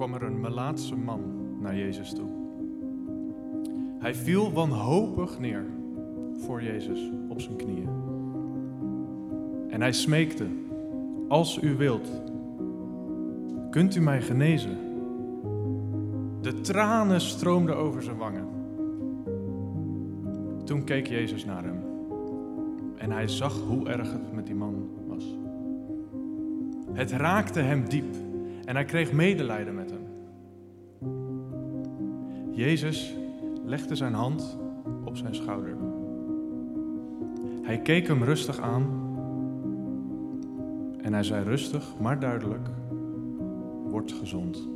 kwam er een Melaatse man naar Jezus toe. Hij viel wanhopig neer voor Jezus op zijn knieën. En hij smeekte, als u wilt, kunt u mij genezen? De tranen stroomden over zijn wangen. Toen keek Jezus naar hem en hij zag hoe erg het met die man was. Het raakte hem diep en hij kreeg medelijden met hem. Jezus legde zijn hand op zijn schouder. Hij keek hem rustig aan en hij zei rustig, maar duidelijk: Word gezond.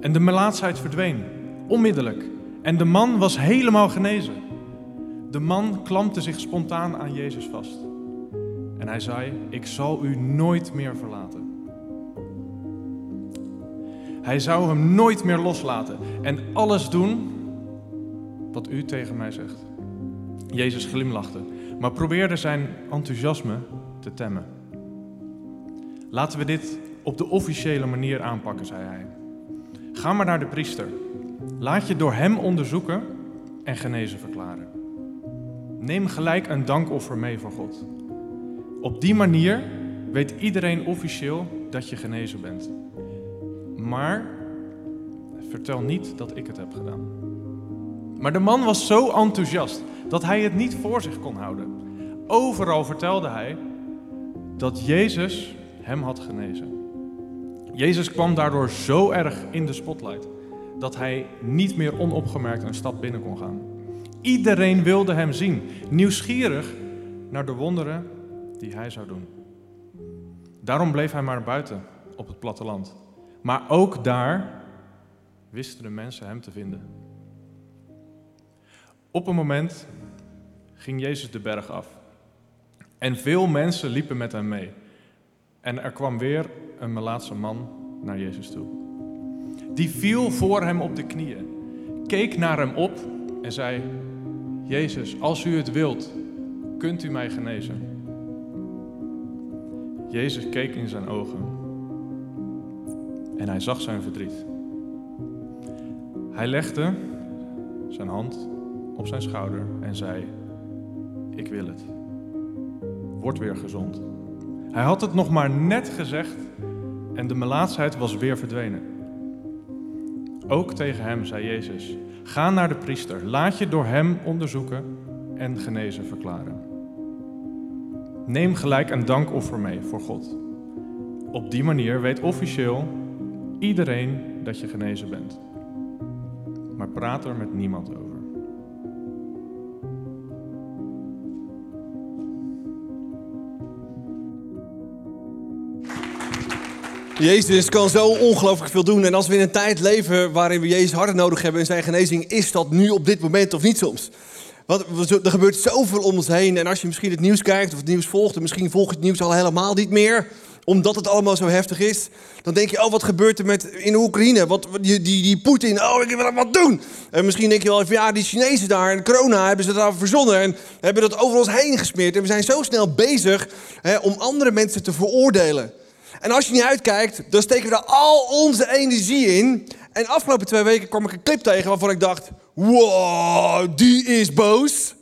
En de melaatsheid verdween, onmiddellijk. En de man was helemaal genezen. De man klampte zich spontaan aan Jezus vast. En hij zei: Ik zal u nooit meer verlaten. Hij zou hem nooit meer loslaten en alles doen wat u tegen mij zegt. Jezus glimlachte, maar probeerde zijn enthousiasme te temmen. Laten we dit op de officiële manier aanpakken, zei hij. Ga maar naar de priester. Laat je door hem onderzoeken en genezen verklaren. Neem gelijk een dankoffer mee voor God. Op die manier weet iedereen officieel dat je genezen bent. Maar vertel niet dat ik het heb gedaan. Maar de man was zo enthousiast dat hij het niet voor zich kon houden. Overal vertelde hij dat Jezus hem had genezen. Jezus kwam daardoor zo erg in de spotlight dat hij niet meer onopgemerkt een stad binnen kon gaan. Iedereen wilde hem zien, nieuwsgierig naar de wonderen die hij zou doen. Daarom bleef hij maar buiten op het platteland. Maar ook daar wisten de mensen hem te vinden. Op een moment ging Jezus de berg af. En veel mensen liepen met hem mee. En er kwam weer een Melaatse man naar Jezus toe. Die viel voor hem op de knieën, keek naar hem op en zei: Jezus, als u het wilt, kunt u mij genezen. Jezus keek in zijn ogen en hij zag zijn verdriet. Hij legde zijn hand op zijn schouder en zei: Ik wil het. Word weer gezond. Hij had het nog maar net gezegd en de melaatsheid was weer verdwenen. Ook tegen hem zei Jezus: Ga naar de priester, laat je door hem onderzoeken en genezen verklaren. Neem gelijk een dankoffer mee voor God. Op die manier weet officieel iedereen dat je genezen bent. Maar praat er met niemand over. Jezus kan zo ongelooflijk veel doen. En als we in een tijd leven waarin we Jezus harder nodig hebben in zijn genezing, is dat nu op dit moment of niet soms? Want er gebeurt zoveel om ons heen. En als je misschien het nieuws kijkt of het nieuws volgt, en misschien volg je het nieuws al helemaal niet meer, omdat het allemaal zo heftig is, dan denk je, oh, wat gebeurt er met in Oekraïne? Wat, die die, die Poetin, oh, ik wil wat doen. En misschien denk je wel, ja, die Chinezen daar en corona hebben ze daar verzonnen en hebben dat over ons heen gesmeerd. En we zijn zo snel bezig hè, om andere mensen te veroordelen. En als je niet uitkijkt, dan steken we daar al onze energie in. En de afgelopen twee weken kwam ik een clip tegen waarvan ik dacht: wow, die is boos.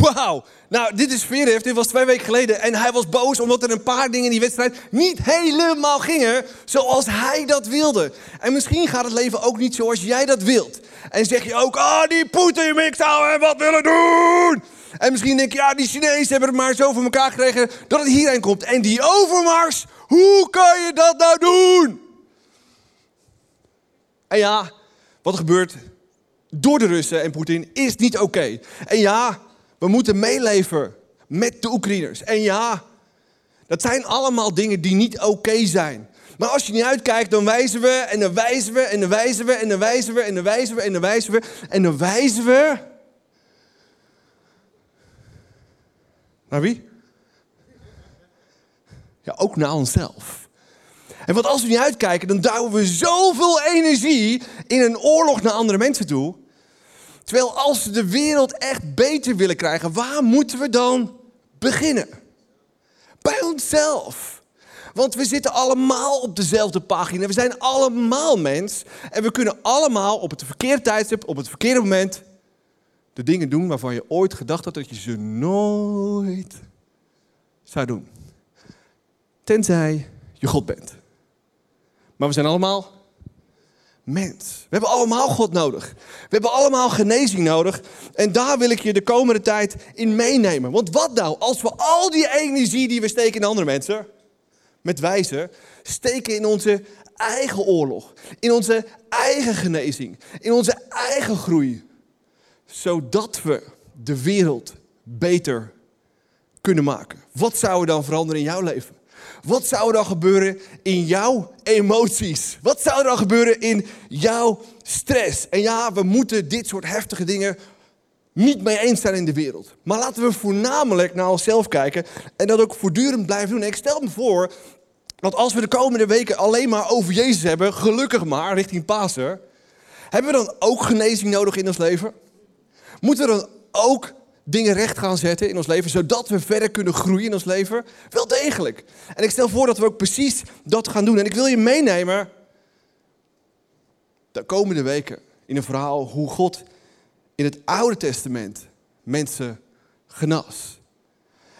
Wauw. Nou, dit is Veeref. Dit was twee weken geleden. En hij was boos omdat er een paar dingen in die wedstrijd niet helemaal gingen zoals hij dat wilde. En misschien gaat het leven ook niet zoals jij dat wilt. En zeg je ook, ah, oh, die Poetin, ik zou hem wat willen doen. En misschien denk je, ja, die Chinezen hebben het maar zo voor elkaar gekregen dat het hierheen komt. En die overmars, hoe kan je dat nou doen? En ja, wat gebeurt door de Russen en Poetin is niet oké. En ja, we moeten meeleven met de Oekraïners. En ja, dat zijn allemaal dingen die niet oké zijn. Maar als je niet uitkijkt, dan wijzen we en dan wijzen we en dan wijzen we en dan wijzen we en dan wijzen we en dan wijzen we en dan wijzen we. Naar wie? Ja, ook naar onszelf. En want als we niet uitkijken, dan duwen we zoveel energie in een oorlog naar andere mensen toe. Terwijl als we de wereld echt beter willen krijgen, waar moeten we dan beginnen? Bij onszelf. Want we zitten allemaal op dezelfde pagina. We zijn allemaal mens. En we kunnen allemaal op het verkeerde tijdstip, op het verkeerde moment, de dingen doen waarvan je ooit gedacht had dat je ze nooit zou doen. Tenzij je God bent. Maar we zijn allemaal mens. We hebben allemaal God nodig. We hebben allemaal genezing nodig. En daar wil ik je de komende tijd in meenemen. Want wat nou als we al die energie die we steken in andere mensen, met wijze, steken in onze eigen oorlog, in onze eigen genezing, in onze eigen groei, zodat we de wereld beter kunnen maken. Wat zou er dan veranderen in jouw leven? Wat zou er dan gebeuren in jouw emoties? Wat zou er dan gebeuren in jouw stress? En ja, we moeten dit soort heftige dingen niet mee eens zijn in de wereld. Maar laten we voornamelijk naar onszelf kijken en dat ook voortdurend blijven doen. En ik stel me voor dat als we de komende weken alleen maar over Jezus hebben, gelukkig maar, richting Pasen, hebben we dan ook genezing nodig in ons leven? Moeten we dan ook dingen recht gaan zetten in ons leven, zodat we verder kunnen groeien in ons leven? Wel degelijk. En ik stel voor dat we ook precies dat gaan doen. En ik wil je meenemen de komende weken in een verhaal hoe God in het Oude Testament mensen genas.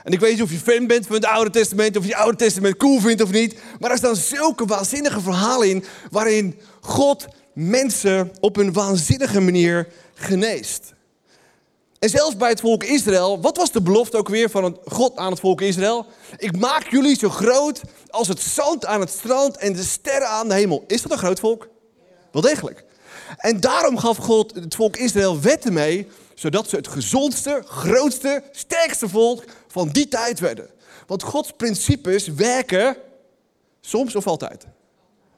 En ik weet niet of je fan bent van het Oude Testament, of je het Oude Testament cool vindt of niet. Maar er staan zulke waanzinnige verhalen in, waarin God mensen op een waanzinnige manier geneest. En zelfs bij het volk Israël, wat was de belofte ook weer van God aan het volk Israël? Ik maak jullie zo groot als het zand aan het strand en de sterren aan de hemel. Is dat een groot volk? Wel degelijk. En daarom gaf God het volk Israël wetten mee, zodat ze het gezondste, grootste, sterkste volk van die tijd werden. Want Gods principes werken soms of altijd?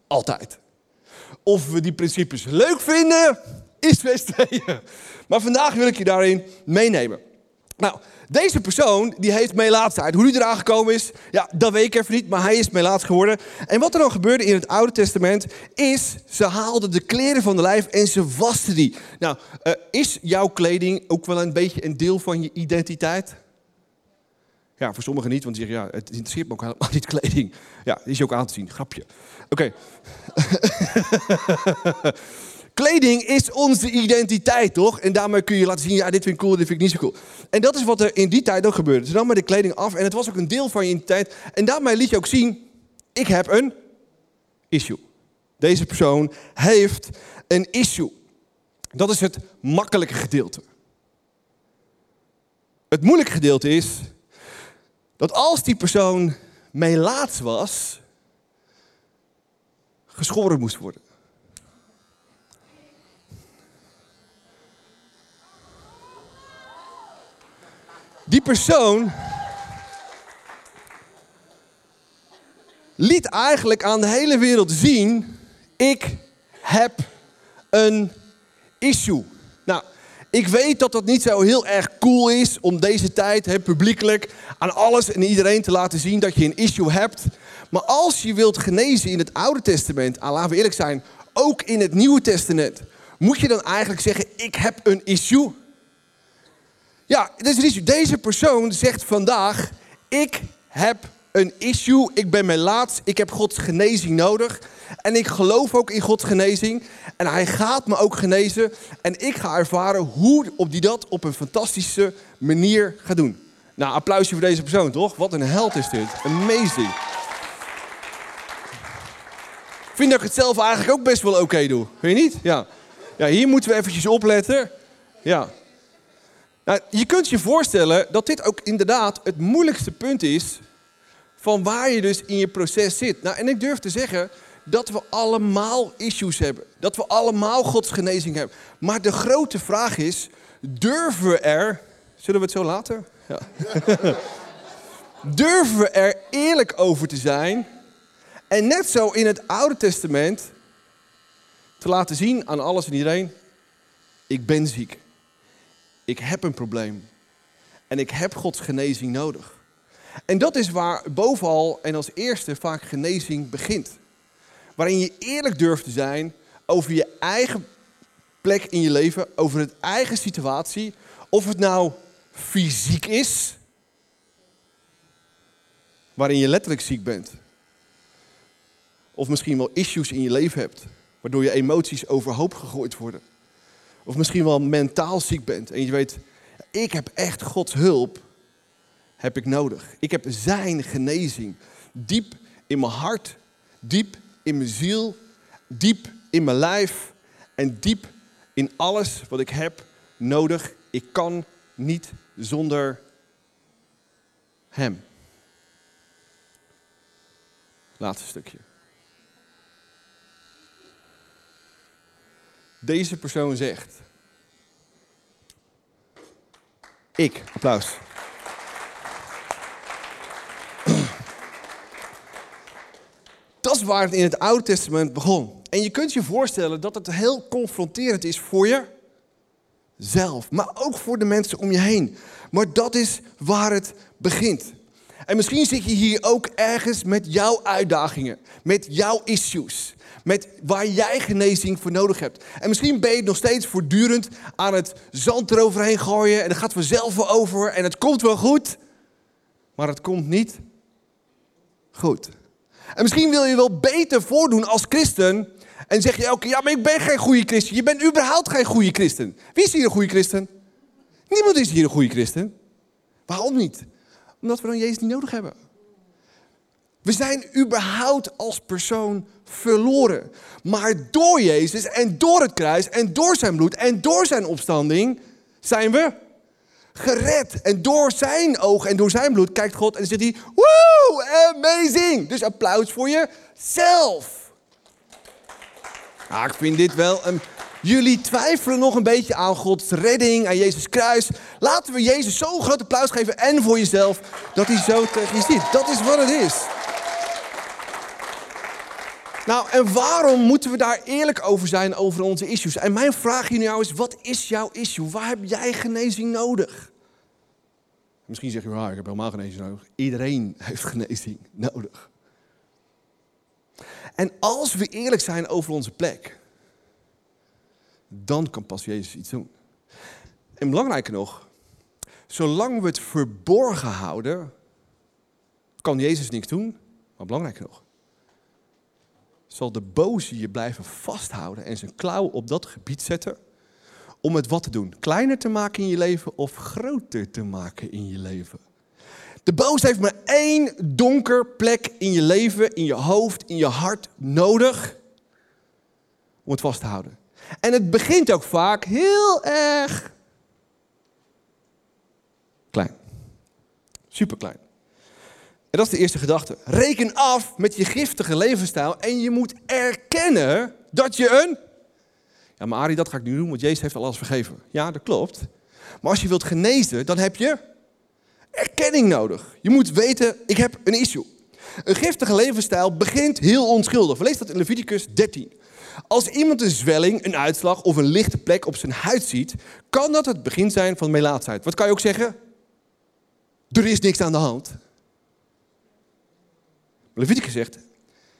Altijd. Of we die principes leuk vinden, is best. Maar vandaag wil ik je daarin meenemen. Nou, deze persoon die heeft melaatsheid. Hoe die eraan gekomen is, ja, dat weet ik even niet, maar hij is melaats geworden. En wat er dan gebeurde in het Oude Testament is, ze haalden de kleren van de lijf en ze wasten die. Nou, uh, is jouw kleding ook wel een beetje een deel van je identiteit? Ja, voor sommigen niet, want die zeggen, ja, het interesseert me ook helemaal niet kleding. Ja, is je ook aan te zien, grapje. Oké. Kleding is onze identiteit, toch? En daarmee kun je laten zien, ja, dit vind ik cool, dit vind ik niet zo cool. En dat is wat er in die tijd ook gebeurde. Ze namen de kleding af en het was ook een deel van je identiteit. En daarmee liet je ook zien, ik heb een issue. Deze persoon heeft een issue. Dat is het makkelijke gedeelte. Het moeilijke gedeelte is dat als die persoon melaats was, geschoren moest worden. Die persoon liet eigenlijk aan de hele wereld zien: ik heb een issue. Nou, ik weet dat dat niet zo heel erg cool is om deze tijd hè, publiekelijk aan alles en iedereen te laten zien dat je een issue hebt. Maar als je wilt genezen in het Oude Testament, ah, laten we eerlijk zijn, ook in het Nieuwe Testament, moet je dan eigenlijk zeggen: ik heb een issue. Ja, dus deze persoon zegt vandaag: Ik heb een issue, ik ben melaats, ik heb Gods genezing nodig. En ik geloof ook in Gods genezing. En hij gaat me ook genezen. En ik ga ervaren hoe op die dat op een fantastische manier gaat doen. Nou, applausje voor deze persoon, toch? Wat een held is dit. Amazing. Ik vind dat ik het zelf eigenlijk ook best wel oké doe. Vind je niet? Ja. ja, hier moeten we eventjes opletten. Ja. Nou, je kunt je voorstellen dat dit ook inderdaad het moeilijkste punt is van waar je dus in je proces zit. Nou, en ik durf te zeggen dat we allemaal issues hebben. Dat we allemaal Gods genezing hebben. Maar de grote vraag is, durven we er... Zullen we het zo laten? Ja. durven we er eerlijk over te zijn... en net zo in het Oude Testament te laten zien aan alles en iedereen... ik ben ziek ik heb een probleem. En ik heb Gods genezing nodig. En dat is waar bovenal en als eerste vaak genezing begint. Waarin je eerlijk durft te zijn over je eigen plek in je leven, over het eigen situatie. Of het nou fysiek is, waarin je letterlijk ziek bent. Of misschien wel issues in je leven hebt, waardoor je emoties overhoop gegooid worden. Of misschien wel mentaal ziek bent en je weet, ik heb echt Gods hulp, heb ik nodig. Ik heb zijn genezing diep in mijn hart, diep in mijn ziel, diep in mijn lijf en diep in alles wat ik heb nodig. Ik kan niet zonder Hem. Laatste stukje. Deze persoon zegt. Ik, applaus. Dat is waar het in het Oude Testament begon. En je kunt je voorstellen dat het heel confronterend is voor je zelf, maar ook voor de mensen om je heen. Maar dat is waar het begint. En misschien zit je hier ook ergens met jouw uitdagingen, met jouw issues, met waar jij genezing voor nodig hebt. En misschien ben je nog steeds voortdurend aan het zand eroverheen gooien en het gaat vanzelf wel over en het komt wel goed, maar het komt niet goed. En misschien wil je wel beter voordoen als christen en zeg je elke ja, maar ik ben geen goede christen. Je bent überhaupt geen goede christen. Wie is hier een goede christen? Niemand is hier een goede christen. Waarom niet? Omdat we dan Jezus niet nodig hebben. We zijn überhaupt als persoon verloren. Maar door Jezus en door het kruis en door zijn bloed en door zijn opstanding zijn we gered. En door zijn oog en door zijn bloed kijkt God en zegt hij, woe, amazing. Dus applaus voor jezelf. Ah, ik vind dit wel een... Jullie twijfelen nog een beetje aan Gods redding, aan Jezus kruis. Laten we Jezus zo'n groot applaus geven en voor jezelf dat hij zo tegen je ziet. Dat is wat het is. Nou, en waarom moeten we daar eerlijk over zijn over onze issues? En mijn vraag hier nou is, wat is jouw issue? Waar heb jij genezing nodig? Misschien zeg je, ah, ik heb helemaal genezing nodig. Iedereen heeft genezing nodig. En als we eerlijk zijn over onze plek, dan kan pas Jezus iets doen. En belangrijker nog, zolang we het verborgen houden, kan Jezus niks doen. Maar belangrijker nog, zal de boze je blijven vasthouden en zijn klauw op dat gebied zetten om het wat te doen? Kleiner te maken in je leven of groter te maken in je leven? De boos heeft maar één donker plek in je leven, in je hoofd, in je hart nodig om het vast te houden. En het begint ook vaak heel erg klein. Superklein. En dat is de eerste gedachte. Reken af met je giftige levensstijl en je moet erkennen dat je een... Ja, maar Arie, dat ga ik nu doen, want Jezus heeft alles vergeven. Ja, dat klopt. Maar als je wilt genezen, dan heb je erkenning nodig. Je moet weten, ik heb een issue. Een giftige levensstijl begint heel onschuldig. Lezen dat in Leviticus 13. Als iemand een zwelling, een uitslag of een lichte plek op zijn huid ziet, kan dat het begin zijn van melaatsheid. Wat kan je ook zeggen? Er is niks aan de hand. Leviticus zegt,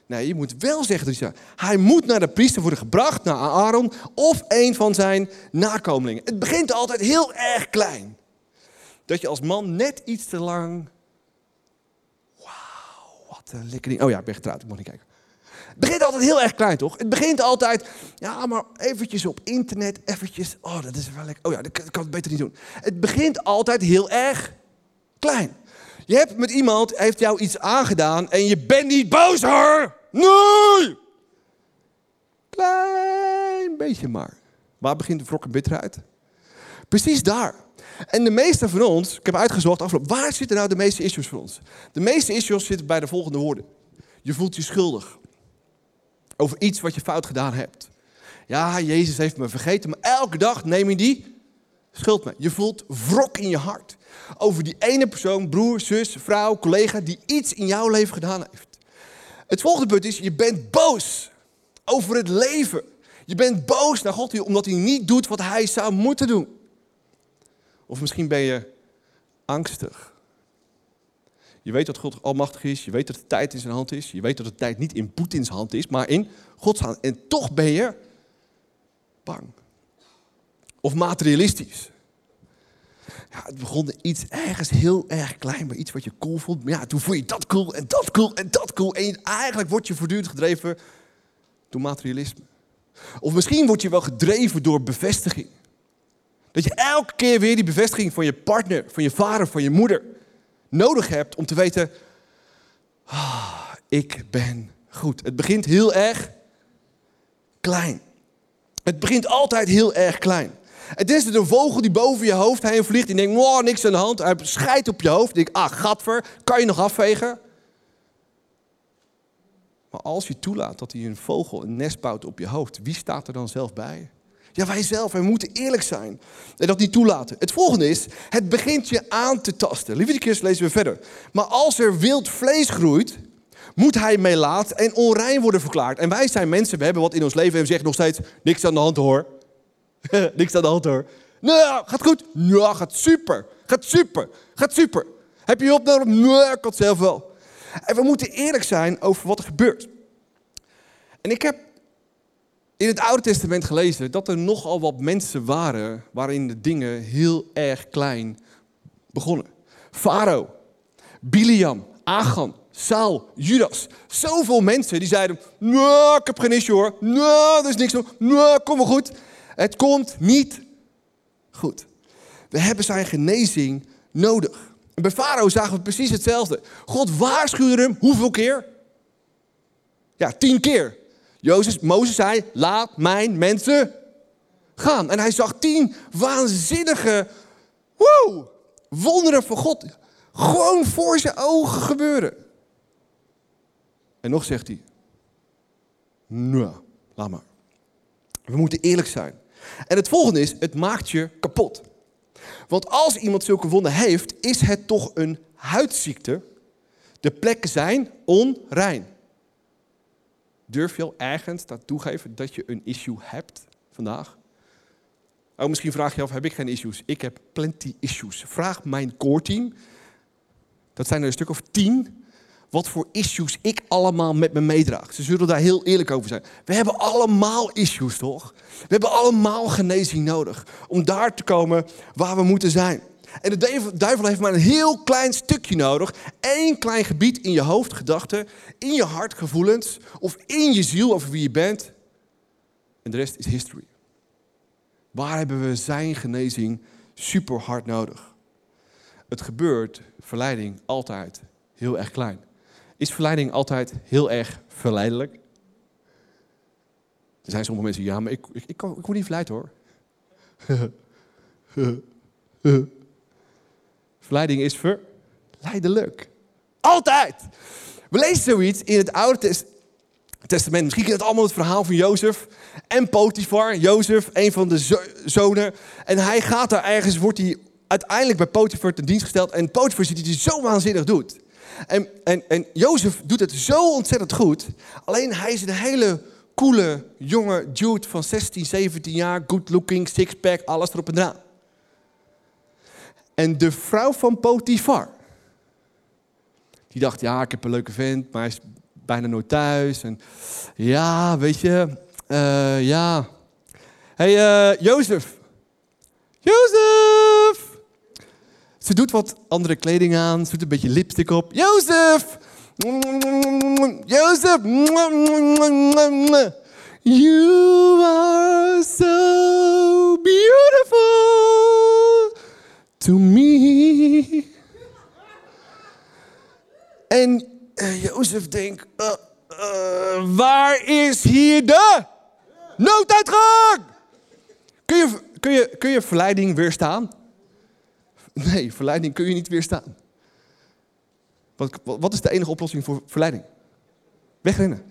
nee, je moet wel zeggen dat hij moet naar de priester worden gebracht, naar Aaron of een van zijn nakomelingen. Het begint altijd heel erg klein. Dat je als man net iets te lang. Wauw, wat een lekker ding. Oh ja, ik ben getrouwd, ik mag niet kijken. Het begint altijd heel erg klein, toch? Het begint altijd, ja, maar eventjes op internet, eventjes. Oh, dat is wel lekker. Oh ja, dat kan het beter niet doen. Het begint altijd heel erg klein. Je hebt met iemand, heeft jou iets aangedaan en je bent niet boos hoor. Nee! Klein beetje maar. Waar begint de wrok en bitterheid? Precies daar. En de meeste van ons, ik heb uitgezocht afgelopen, waar zitten nou de meeste issues voor ons? De meeste issues zitten bij de volgende woorden. Je voelt je schuldig. Over iets wat je fout gedaan hebt. Ja, Jezus heeft me vergeten, maar elke dag neem je die schuld mee. Je voelt wrok in je hart. Over die ene persoon, broer, zus, vrouw, collega, die iets in jouw leven gedaan heeft. Het volgende punt is, je bent boos over het leven. Je bent boos naar God omdat hij niet doet wat hij zou moeten doen. Of misschien ben je angstig. Je weet dat God almachtig is. Je weet dat de tijd in zijn hand is. Je weet dat de tijd niet in Poetins hand is, maar in Gods hand. En toch ben je bang. Of materialistisch. Ja, het begon iets ergens heel erg klein, maar iets wat je cool vond. Maar ja, toen vond je dat cool en dat cool en dat cool. En eigenlijk word je voortdurend gedreven door materialisme. Of misschien word je wel gedreven door bevestiging. Dat je elke keer weer die bevestiging van je partner, van je vader, van je moeder nodig hebt om te weten, ah, ik ben goed. Het begint heel erg klein. Het begint altijd heel erg klein. Het is een vogel die boven je hoofd heen vliegt. Die denkt, wow, niks aan de hand. Hij scheidt op je hoofd. Die denkt, ah, gadver, kan je nog afvegen? Maar als je toelaat dat hij een vogel een nest bouwt op je hoofd, wie staat er dan zelf bij? Ja, wij zelf. Wij moeten eerlijk zijn en dat niet toelaten. Het volgende is, het begint je aan te tasten. Kirst, lezen we verder. Maar als er wild vlees groeit, moet hij melaat en onrein worden verklaard. En wij zijn mensen, we hebben wat in ons leven en we zeggen nog steeds, niks aan de hand hoor. niks aan de hand hoor. Nou, gaat goed. Ja, gaat super. Gaat super. Gaat super. Heb je hulp nodig? Nee, ik het zelf wel. En we moeten eerlijk zijn over wat er gebeurt. En ik heb in het Oude Testament gelezen dat er nogal wat mensen waren waarin de dingen heel erg klein begonnen. Farao, Biliam, Achan, Saul, Judas. Zoveel mensen die zeiden, nee, ik heb geen issue hoor. Nee, er is niks. Nee, kom wel goed. Het komt niet goed. We hebben zijn genezing nodig. En bij Farao zagen we precies hetzelfde. God waarschuwde hem hoeveel keer? Ja, tien keer. Jozef, Mozes zei, laat mijn mensen gaan. En hij zag tien waanzinnige wonderen van God gewoon voor zijn ogen gebeuren. En nog zegt hij, nou, laat maar. We moeten eerlijk zijn. En het volgende is, het maakt je kapot. Want als iemand zulke wonden heeft, is het toch een huidziekte. De plekken zijn onrein. Durf je al ergens dat toegeven dat je een issue hebt vandaag? Oh, misschien vraag je af, heb ik geen issues? Ik heb plenty issues. Vraag mijn core team. Dat zijn er een stuk of tien. Wat voor issues ik allemaal met me meedraag. Ze zullen daar heel eerlijk over zijn. We hebben allemaal issues, toch? We hebben allemaal genezing nodig. Om daar te komen waar we moeten zijn. En de duivel heeft maar een heel klein stukje nodig. Eén klein gebied in je hoofd, gedachten, in je hart, gevoelens. Of in je ziel over wie je bent. En de rest is history. Waar hebben we zijn genezing super hard nodig? Het gebeurt, verleiding, altijd heel erg klein. Is verleiding altijd heel erg verleidelijk? Er zijn sommige mensen, ja, maar ik, ik, ik, ik word niet verleid hoor. Verleiding is verleidelijk. Altijd. We lezen zoiets in het Oude Testament. Misschien kent het allemaal het verhaal van Jozef en Potifar. Jozef, een van de zonen. En hij gaat daar ergens, wordt hij uiteindelijk bij Potifar ten dienst gesteld. En Potifar ziet dat hij zo waanzinnig doet. En, en, en Jozef doet het zo ontzettend goed. Alleen hij is een hele coole jonge dude van 16, 17 jaar. Good looking, six-pack, alles erop en eraan. En de vrouw van Potifar. Die dacht, ja, ik heb een leuke vent, maar hij is bijna nooit thuis. En ja, weet je, uh, ja. Hey, uh, Jozef. Jozef! Ze doet wat andere kleding aan, ze doet een beetje lipstick op. Jozef! Jozef! You are so beautiful to me. En uh, Jozef denkt, uh, waar is hier de nooduitgang? Kun je, kun, je, kun je verleiding weerstaan? Nee, verleiding kun je niet weerstaan. Wat, wat is de enige oplossing voor verleiding? Wegrennen.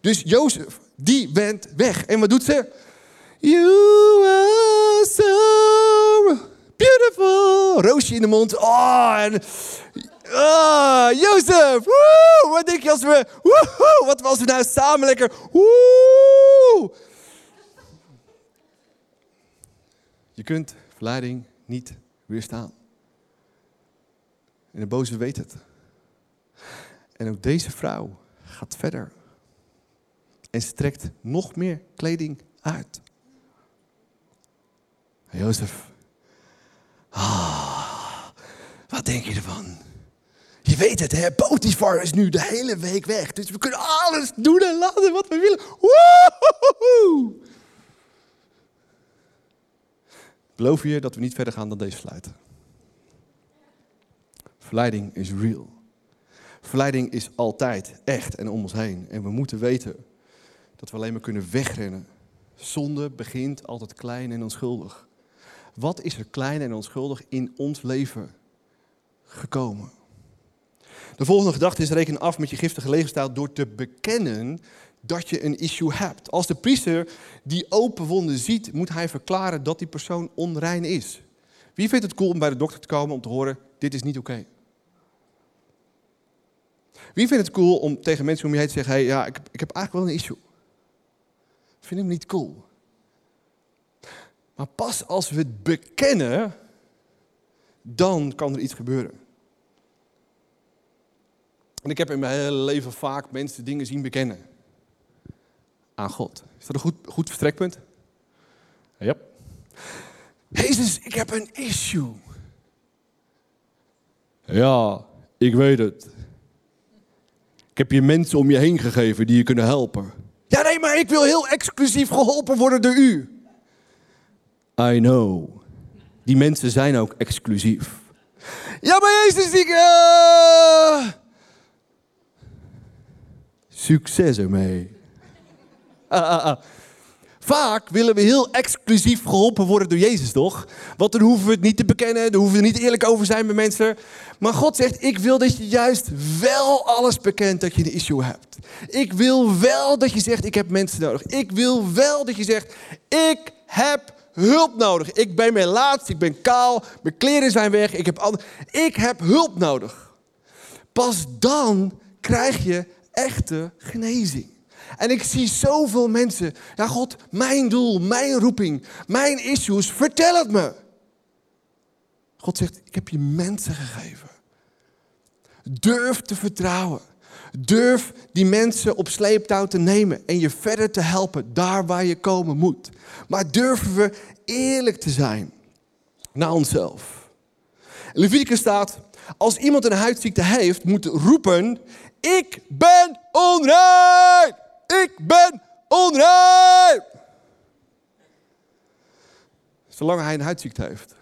Dus Jozef, die went weg. En wat doet ze? You are so beautiful. Roosje in de mond. Oh, en... Oh, Jozef. Wat denk je als we... Wat was we nou samen lekker... Je kunt verleiding niet weerstaan. En de boze weet het. En ook deze vrouw gaat verder. En strekt nog meer kleding uit. Jozef. Ah, wat denk je ervan? Je weet het, hè? Potifar is nu de hele week weg. Dus we kunnen alles doen en laten wat we willen. Woehoehoe! Beloof je dat we niet verder gaan dan deze sluiten? Verleiding is real. Verleiding is altijd echt en om ons heen. En we moeten weten dat we alleen maar kunnen wegrennen. Zonde begint altijd klein en onschuldig. Wat is er klein en onschuldig in ons leven gekomen? De volgende gedachte is: reken af met je giftige levensstijl door te bekennen dat je een issue hebt. Als de priester die open wonden ziet, moet hij verklaren dat die persoon onrein is. Wie vindt het cool om bij de dokter te komen om te horen: dit is niet oké? Wie vindt het cool om tegen mensen om je heen te zeggen: hey, ja, ik, ik heb eigenlijk wel een issue? Vind ik hem niet cool. Maar pas als we het bekennen, dan kan er iets gebeuren. En ik heb in mijn hele leven vaak mensen dingen zien bekennen. Aan God. Is dat een goed, goed vertrekpunt? Ja. Jezus, ik heb een issue. Ja, ik weet het. Ik heb je mensen om je heen gegeven die je kunnen helpen. Ja, nee, maar ik wil heel exclusief geholpen worden door u. I know. Die mensen zijn ook exclusief. Ja, maar Jezus, ik... Uh... Succes ermee. Vaak willen we heel exclusief geholpen worden door Jezus, toch? Want dan hoeven we het niet te bekennen, dan hoeven we niet eerlijk over zijn met mensen. Maar God zegt, ik wil dat je juist wel alles bekent dat je een issue hebt. Ik wil wel dat je zegt, ik heb mensen nodig. Ik wil wel dat je zegt, ik heb hulp nodig. Ik ben mijn laatst, ik ben kaal, mijn kleren zijn weg, ik heb, ik heb hulp nodig. Pas dan krijg je echte genezing. En ik zie zoveel mensen. Ja, God, mijn doel, mijn roeping, mijn issues, vertel het me. God zegt, ik heb je mensen gegeven. Durf te vertrouwen. Durf die mensen op sleeptouw te nemen en je verder te helpen daar waar je komen moet. Maar durven we eerlijk te zijn naar onszelf. Leviticus staat, als iemand een huidziekte heeft, moet roepen, ik ben onrein! Ik ben onrein! Zolang hij een huidziekte heeft.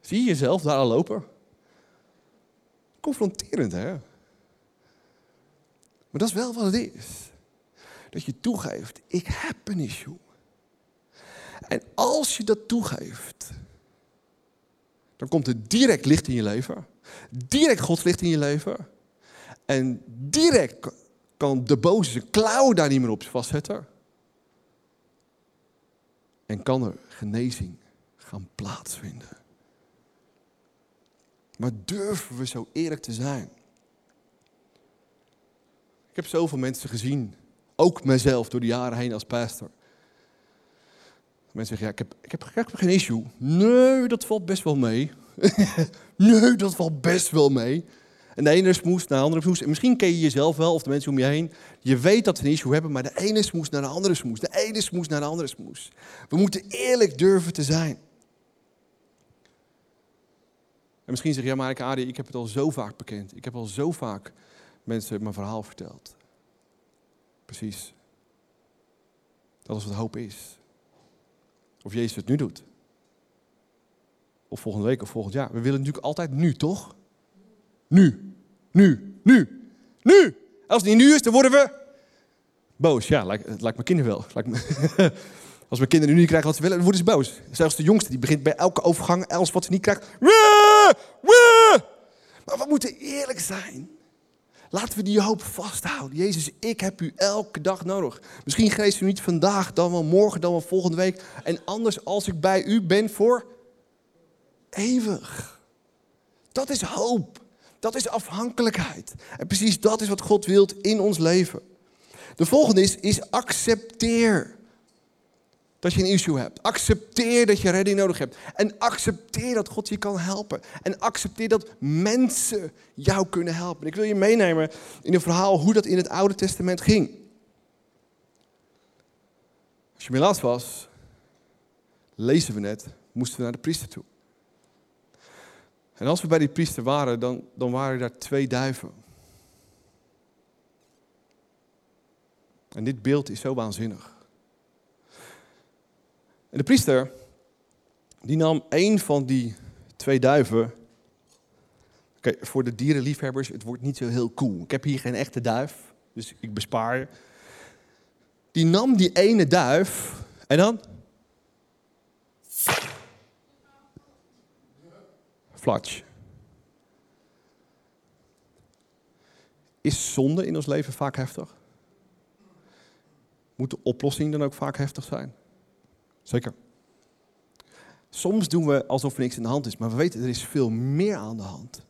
Zie je jezelf daar al lopen? Confronterend, hè? Maar dat is wel wat het is. Dat je toegeeft, ik heb een issue. En als je dat toegeeft, dan komt er direct licht in je leven. Direct Gods licht in je leven. En direct kan de boze zijn klauw daar niet meer op vastzetten. En kan er genezing gaan plaatsvinden. Maar durven we zo eerlijk te zijn? Ik heb zoveel mensen gezien, ook mezelf door de jaren heen als pastor. Mensen zeggen, ja, ik, heb, ik, heb, ik heb geen issue. Nee, dat valt best wel mee. nee, dat valt best wel mee. En de ene smoes naar de andere smoes. En misschien ken je jezelf wel of de mensen om je heen. Je weet dat we een issue hebben, maar de ene smoes naar de andere smoes. De ene smoes naar de andere smoes. We moeten eerlijk durven te zijn. En misschien zeg je, ja maar ik, Adi, ik heb het al zo vaak bekend. Ik heb al zo vaak mensen mijn verhaal verteld. Precies. Dat is wat hoop is. Of Jezus het nu doet. Of volgende week of volgend jaar. We willen natuurlijk altijd nu, toch? Nu. Nu. Nu. Nu. Als het niet nu is, dan worden we boos. Ja, lijkt, lijkt mijn kinderen wel. Als mijn kinderen nu niet krijgen wat ze willen, dan worden ze boos. Zelfs de jongste, die begint bij elke overgang, alles wat ze niet krijgt. Maar we moeten eerlijk zijn. Laten we die hoop vasthouden. Jezus, ik heb u elke dag nodig. Misschien geest u niet vandaag, dan wel morgen, dan wel volgende week. En anders als ik bij u ben voor eeuwig. Dat is hoop. Dat is afhankelijkheid. En precies dat is wat God wilt in ons leven. De volgende is, accepteer. dat je een issue hebt. Accepteer dat je redding nodig hebt. En accepteer dat God je kan helpen. En accepteer dat mensen jou kunnen helpen. Ik wil je meenemen in een verhaal hoe dat in het Oude Testament ging. Als je laatst was, lezen we net, moesten we naar de priester toe. En als we bij die priester waren, dan, dan waren daar twee duiven. En dit beeld is zo waanzinnig. En de priester, die nam een van die twee duiven. Oké, voor de dierenliefhebbers, het wordt niet zo heel cool. Ik heb hier geen echte duif, dus ik bespaar. Die nam die ene duif en dan? Is zonde in ons leven vaak heftig? Moet de oplossing dan ook vaak heftig zijn? Zeker. Soms doen we alsof er niks aan de hand is, maar we weten er is veel meer aan de hand.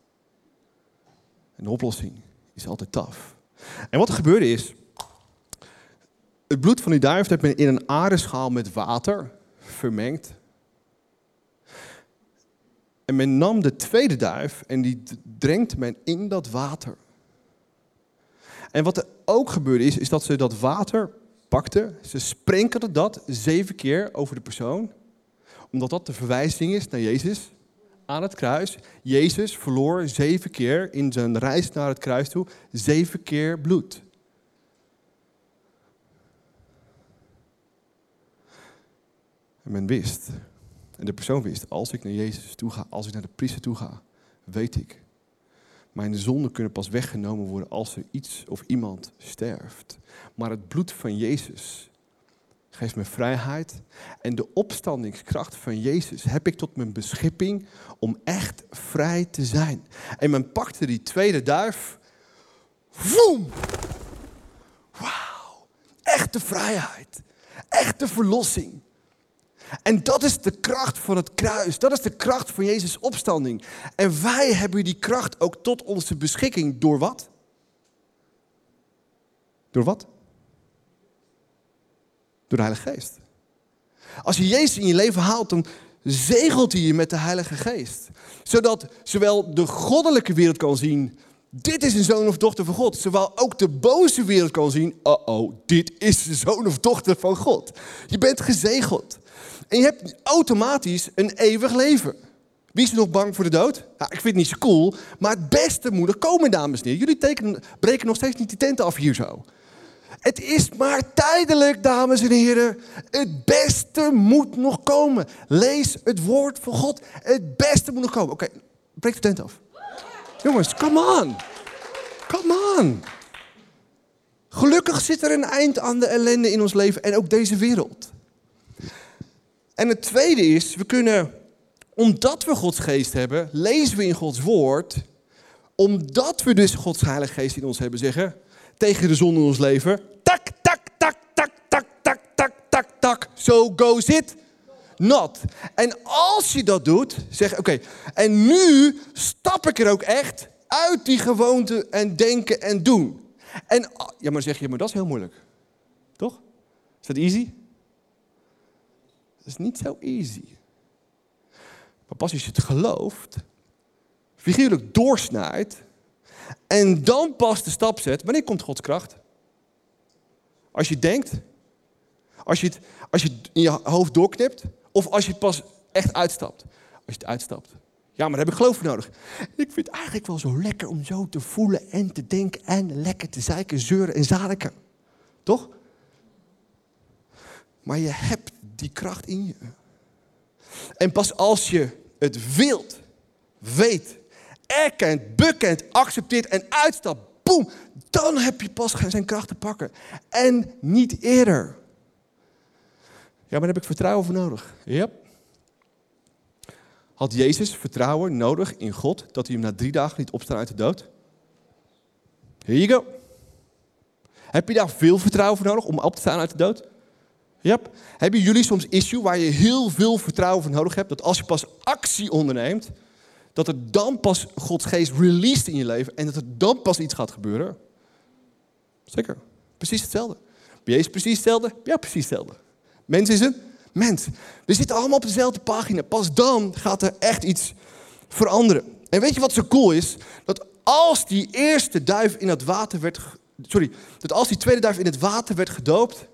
En de oplossing is altijd taf. En wat er gebeurde is, het bloed van die duif heeft men in een aardeschaal met water vermengd. En men nam de tweede duif en die drenkt men in dat water. En wat er ook gebeurde is, is dat ze dat water pakten, ze sprenkelden dat zeven keer over de persoon, omdat dat de verwijzing is naar Jezus aan het kruis. Jezus verloor zeven keer in zijn reis naar het kruis toe, zeven keer bloed. En men wist, en de persoon wist, als ik naar Jezus toe ga, als ik naar de priester toe ga, weet ik, mijn zonden kunnen pas weggenomen worden als er iets of iemand sterft. Maar het bloed van Jezus geeft me vrijheid. En de opstandingskracht van Jezus heb ik tot mijn beschikking om echt vrij te zijn. En men pakte die tweede duif. Woem! Wauw! Echte vrijheid. Echte verlossing. En dat is de kracht van het kruis. Dat is de kracht van Jezus' opstanding. En wij hebben die kracht ook tot onze beschikking. Door wat? Door wat? Door de Heilige Geest. Als je Jezus in je leven haalt, dan zegelt hij je met de Heilige Geest. Zodat zowel de goddelijke wereld kan zien, dit is een zoon of dochter van God. Zowel ook de boze wereld kan zien, oh oh, dit is de zoon of dochter van God. Je bent gezegeld. En je hebt automatisch een eeuwig leven. Wie is er nog bang voor de dood? ik vind het niet zo cool, maar het beste moet er komen, dames en heren. Jullie tekenen, breken nog steeds niet die tent af hier zo. Het is maar tijdelijk, dames en heren. Het beste moet nog komen. Lees het woord van God. Het beste moet nog komen. Oké, breek de tent af. Jongens, come on. Come on. Gelukkig zit er een eind aan de ellende in ons leven en ook deze wereld. En het tweede is, we kunnen, omdat we Gods geest hebben, lezen we in Gods woord, omdat we dus Gods heilige geest in ons hebben, zeggen, tegen de zon in ons leven, tak, tak, tak, tak, tak, tak, tak, tak, tak, so goes it not. En als je dat doet, zeg oké, en nu stap ik er ook echt uit die gewoonte en denken en doen. En ja, maar zeg je, maar dat is heel moeilijk. Toch? Is dat easy? Is niet zo easy. Maar pas als je het gelooft, figuurlijk doorsnijdt en dan pas de stap zet, wanneer komt Gods kracht? Als je denkt, als je het, als je in je hoofd doorknipt, of als je het pas echt uitstapt. Als je het uitstapt. Ja, maar daar heb ik geloof voor nodig. Ik vind het eigenlijk wel zo lekker om zo te voelen en te denken en lekker te zeiken, zeuren en zadiken. Toch? Maar je hebt die kracht in je. En pas als je het wilt, weet, erkent, bekent, accepteert en uitstapt, boem, dan heb je pas zijn kracht te pakken. En niet eerder. Ja, maar daar heb ik vertrouwen voor nodig. Yep. Had Jezus vertrouwen nodig in God dat hij hem na drie dagen liet opstaan uit de dood? Here you go. Heb je daar veel vertrouwen voor nodig om op te staan uit de dood? Yep. Hebben jullie soms issue waar je heel veel vertrouwen voor nodig hebt? Dat als je pas actie onderneemt, dat er dan pas Gods geest released in je leven en dat er dan pas iets gaat gebeuren? Zeker. Precies hetzelfde. Ben Jezus precies hetzelfde? Ja, precies hetzelfde. Mens is een mens. We zitten allemaal op dezelfde pagina. Pas dan gaat er echt iets veranderen. En weet je wat zo cool is? Dat als die eerste duif in het water werd... Sorry, dat als die tweede duif in het water werd gedoopt...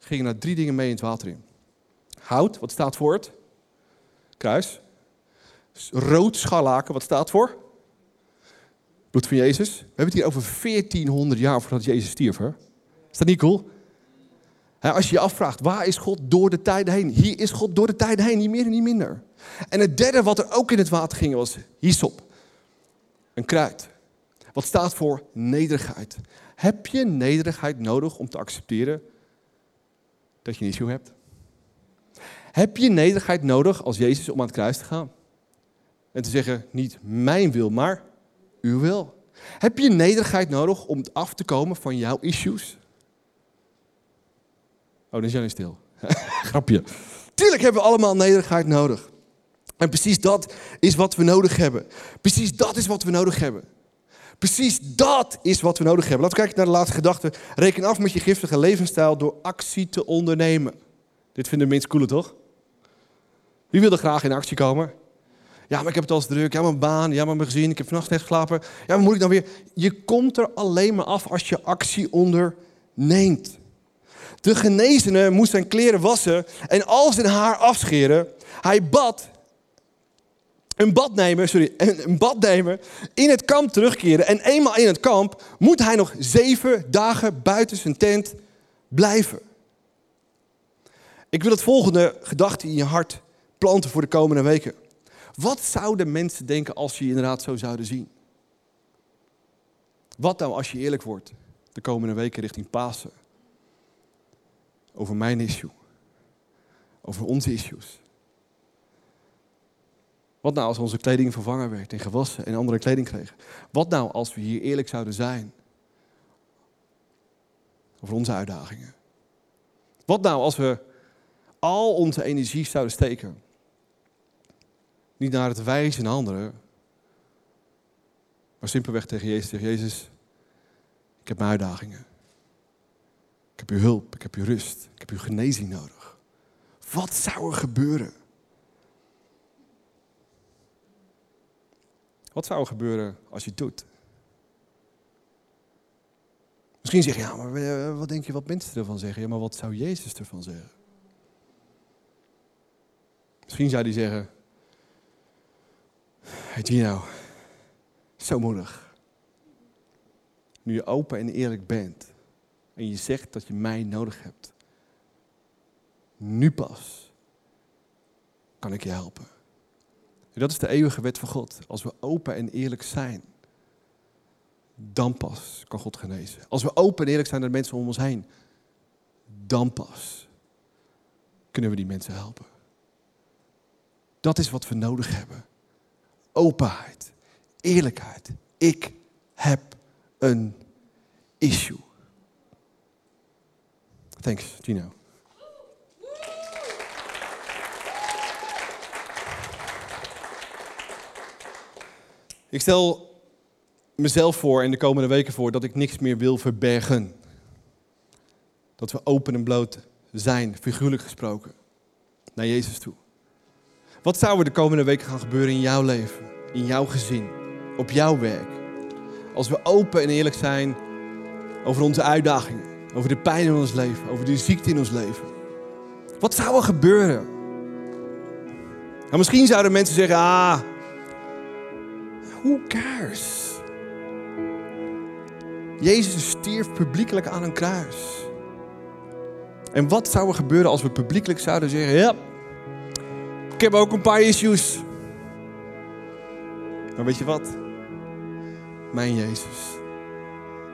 gingen er drie dingen mee in het water in. Hout, wat staat voor het? Kruis. Rood scharlaken, wat staat voor? Bloed van Jezus. We hebben het hier over 1400 jaar voordat Jezus stierf. Hè? Is dat niet cool? Als je je afvraagt, waar is God door de tijden heen? Hier is God door de tijden heen, niet meer en niet minder. En het derde wat er ook in het water ging was hyssop. Een kruid. Wat staat voor nederigheid. Heb je nederigheid nodig om te accepteren dat je een issue hebt? Heb je nederigheid nodig als Jezus om aan het kruis te gaan? En te zeggen, niet mijn wil, maar uw wil. Heb je nederigheid nodig om af te komen van jouw issues? Oh, dan is jij stil. Grapje. Tuurlijk hebben we allemaal nederigheid nodig. En precies dat is wat we nodig hebben. Precies dat is wat we nodig hebben. Precies dat is wat we nodig hebben. Laten we kijken naar de laatste gedachte. Reken af met je giftige levensstijl door actie te ondernemen. Dit vinden mensen cool, toch? Wie wil er graag in actie komen? Ja, maar ik heb het al druk. Ja, mijn baan. Ja, maar mijn gezin. Ik heb vannacht net geslapen. Ja, maar moet ik dan weer? Je komt er alleen maar af als je actie onderneemt. De genezene moest zijn kleren wassen en al zijn haar afscheren. Hij bad een badnemer, sorry, een badnemer in het kamp terugkeren. En eenmaal in het kamp moet hij nog zeven dagen buiten zijn tent blijven. Ik wil het volgende gedachte in je hart planten voor de komende weken. Wat zouden mensen denken als ze je inderdaad zo zouden zien? Wat nou als je eerlijk wordt de komende weken richting Pasen? Over mijn issue. Over onze issues. Wat nou als onze kleding vervangen werd en gewassen en andere kleding kregen? Wat nou als we hier eerlijk zouden zijn over onze uitdagingen? Wat nou als we al onze energie zouden steken? Niet naar het wijzen in anderen, maar simpelweg tegen Jezus zeggen, Jezus, ik heb mijn uitdagingen. Ik heb uw hulp, ik heb uw rust, ik heb uw genezing nodig. Wat zou er gebeuren? Wat zou gebeuren als je het doet? Misschien zeg je, ja, maar eh, wat denk je wat mensen ervan zeggen? Ja, maar wat zou Jezus ervan zeggen? Misschien zou hij zeggen, hey Gino, zo moedig. Nu je open en eerlijk bent en je zegt dat je mij nodig hebt. Nu pas kan ik je helpen. En dat is de eeuwige wet van God. Als we open en eerlijk zijn, dan pas kan God genezen. Als we open en eerlijk zijn naar de mensen om ons heen, dan pas kunnen we die mensen helpen. Dat is wat we nodig hebben. Openheid, eerlijkheid. Ik heb een issue. Thanks, Gino. Ik stel mezelf voor en de komende weken voor dat ik niks meer wil verbergen. Dat we open en bloot zijn, figuurlijk gesproken, naar Jezus toe. Wat zou er de komende weken gaan gebeuren in jouw leven, in jouw gezin, op jouw werk? Als we open en eerlijk zijn over onze uitdagingen, over de pijn in ons leven, over de ziekte in ons leven. Wat zou er gebeuren? Nou, misschien zouden mensen zeggen, ah, who cares? Jezus stierf publiekelijk aan een kruis. En wat zou er gebeuren als we publiekelijk zouden zeggen: Ja, ik heb ook een paar issues. Maar weet je wat? Mijn Jezus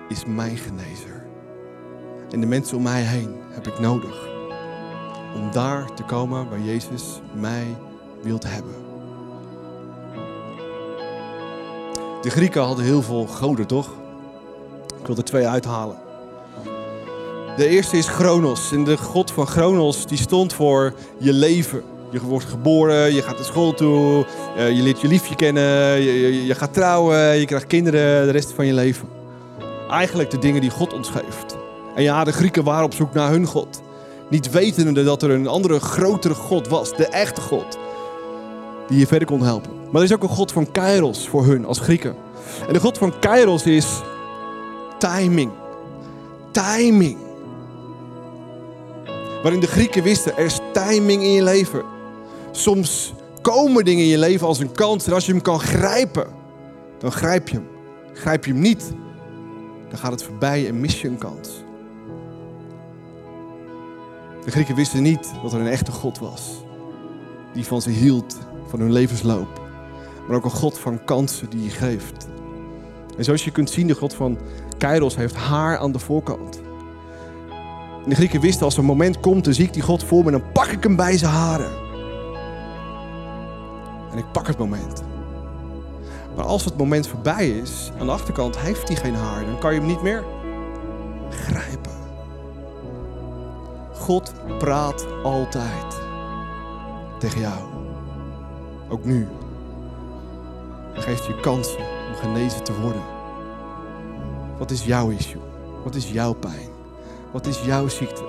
is mijn genezer. En de mensen om mij heen heb ik nodig. Om daar te komen waar Jezus mij wilt hebben. De Grieken hadden heel veel goden, toch? Ik wil er twee uithalen. De eerste is Chronos. En de god van Chronos die stond voor je leven. Je wordt geboren, je gaat naar school toe, eh, je leert je liefje kennen, je, je, gaat trouwen, je krijgt kinderen de rest van je leven. Eigenlijk de dingen die God ons geeft. En ja, de Grieken waren op zoek naar hun God. Niet wetende dat er een andere, grotere God was. De echte God. Die je verder kon helpen. Maar er is ook een God van Kairos voor hun als Grieken. En de God van Kairos is timing. Timing. Waarin de Grieken wisten, er is timing in je leven. Soms komen dingen in je leven als een kans. En als je hem kan grijpen, dan grijp je hem. Grijp je hem niet, dan gaat het voorbij en mis je een kans. De Grieken wisten niet dat er een echte God was. Die van ze hield, van hun levensloop. Maar ook een God van kansen die je geeft. En zoals je kunt zien, de God van Kairos heeft haar aan de voorkant. De Grieken wisten als er een moment komt, dan zie ik die God voor me en dan pak ik hem bij zijn haren. En ik pak het moment. Maar als het moment voorbij is, aan de achterkant heeft hij geen haar, dan kan je hem niet meer grijpen. God praat altijd tegen jou. Ook nu. Geeft je kansen om genezen te worden. Wat is jouw issue? Wat is jouw pijn? Wat is jouw ziekte?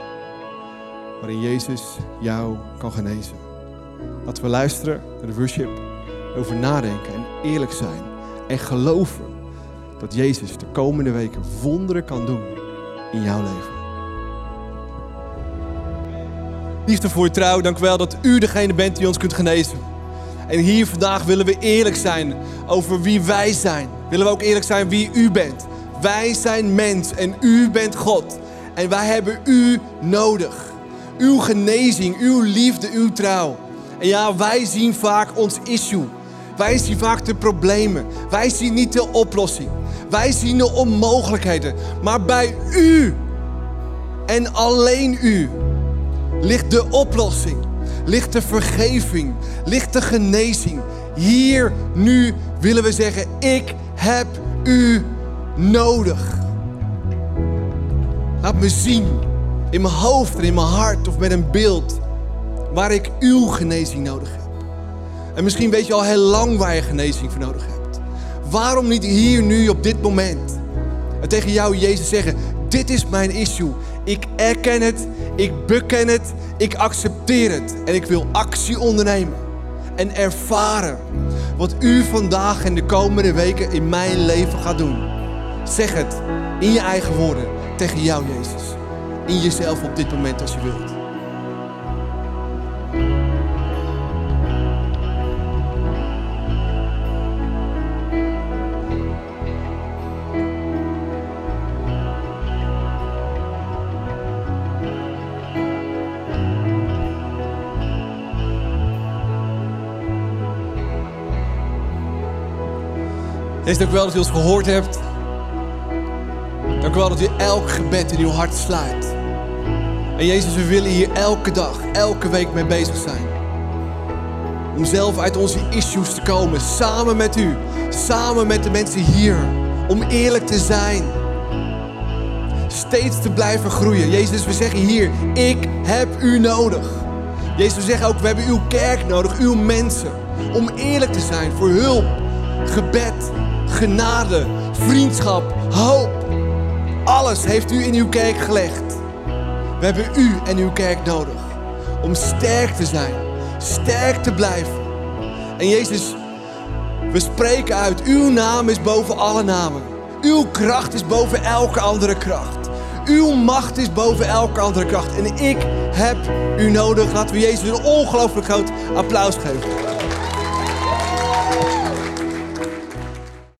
Waarin Jezus jou kan genezen. Laten we luisteren naar de worship, over nadenken en eerlijk zijn. En geloven dat Jezus de komende weken wonderen kan doen in jouw leven. Liefde voor je trouw, dank u wel dat u degene bent die ons kunt genezen. En hier vandaag willen we eerlijk zijn over wie wij zijn. Willen we ook eerlijk zijn wie u bent. Wij zijn mens en u bent God. En wij hebben u nodig. Uw genezing, uw liefde, uw trouw. En ja, wij zien vaak ons issue. Wij zien vaak de problemen. Wij zien niet de oplossing. Wij zien de onmogelijkheden. Maar bij u en alleen u ligt de oplossing, ligt de vergeving, ligt de genezing. Hier, nu willen we zeggen, ik heb u nodig. Laat me zien in mijn hoofd en in mijn hart of met een beeld waar ik uw genezing nodig heb. En misschien weet je al heel lang waar je genezing voor nodig hebt. Waarom niet hier, nu, op dit moment? En tegen jou, Jezus, zeggen: Dit is mijn issue. Ik erken het, ik beken het, ik accepteer het. En ik wil actie ondernemen. En ervaren wat u vandaag en de komende weken in mijn leven gaat doen. Zeg het in je eigen woorden tegen jou, Jezus. In jezelf op dit moment als je wilt. Jezus, dank u wel dat u ons gehoord hebt. Dank u wel dat u elk gebed in uw hart sluit. En Jezus, we willen hier elke dag, elke week mee bezig zijn. Om zelf uit onze issues te komen, samen met u, samen met de mensen hier. Om eerlijk te zijn. Steeds te blijven groeien. Jezus, we zeggen hier, ik heb u nodig. Jezus, we zeggen ook, we hebben uw kerk nodig, uw mensen. Om eerlijk te zijn voor hulp, gebed, genade, vriendschap, hoop. Alles heeft u in uw kerk gelegd. We hebben u en uw kerk nodig om sterk te zijn, sterk te blijven. En Jezus, we spreken uit, uw naam is boven alle namen. Uw kracht is boven elke andere kracht. Uw macht is boven elke andere kracht. En ik heb u nodig. Laten we Jezus een ongelooflijk groot applaus geven.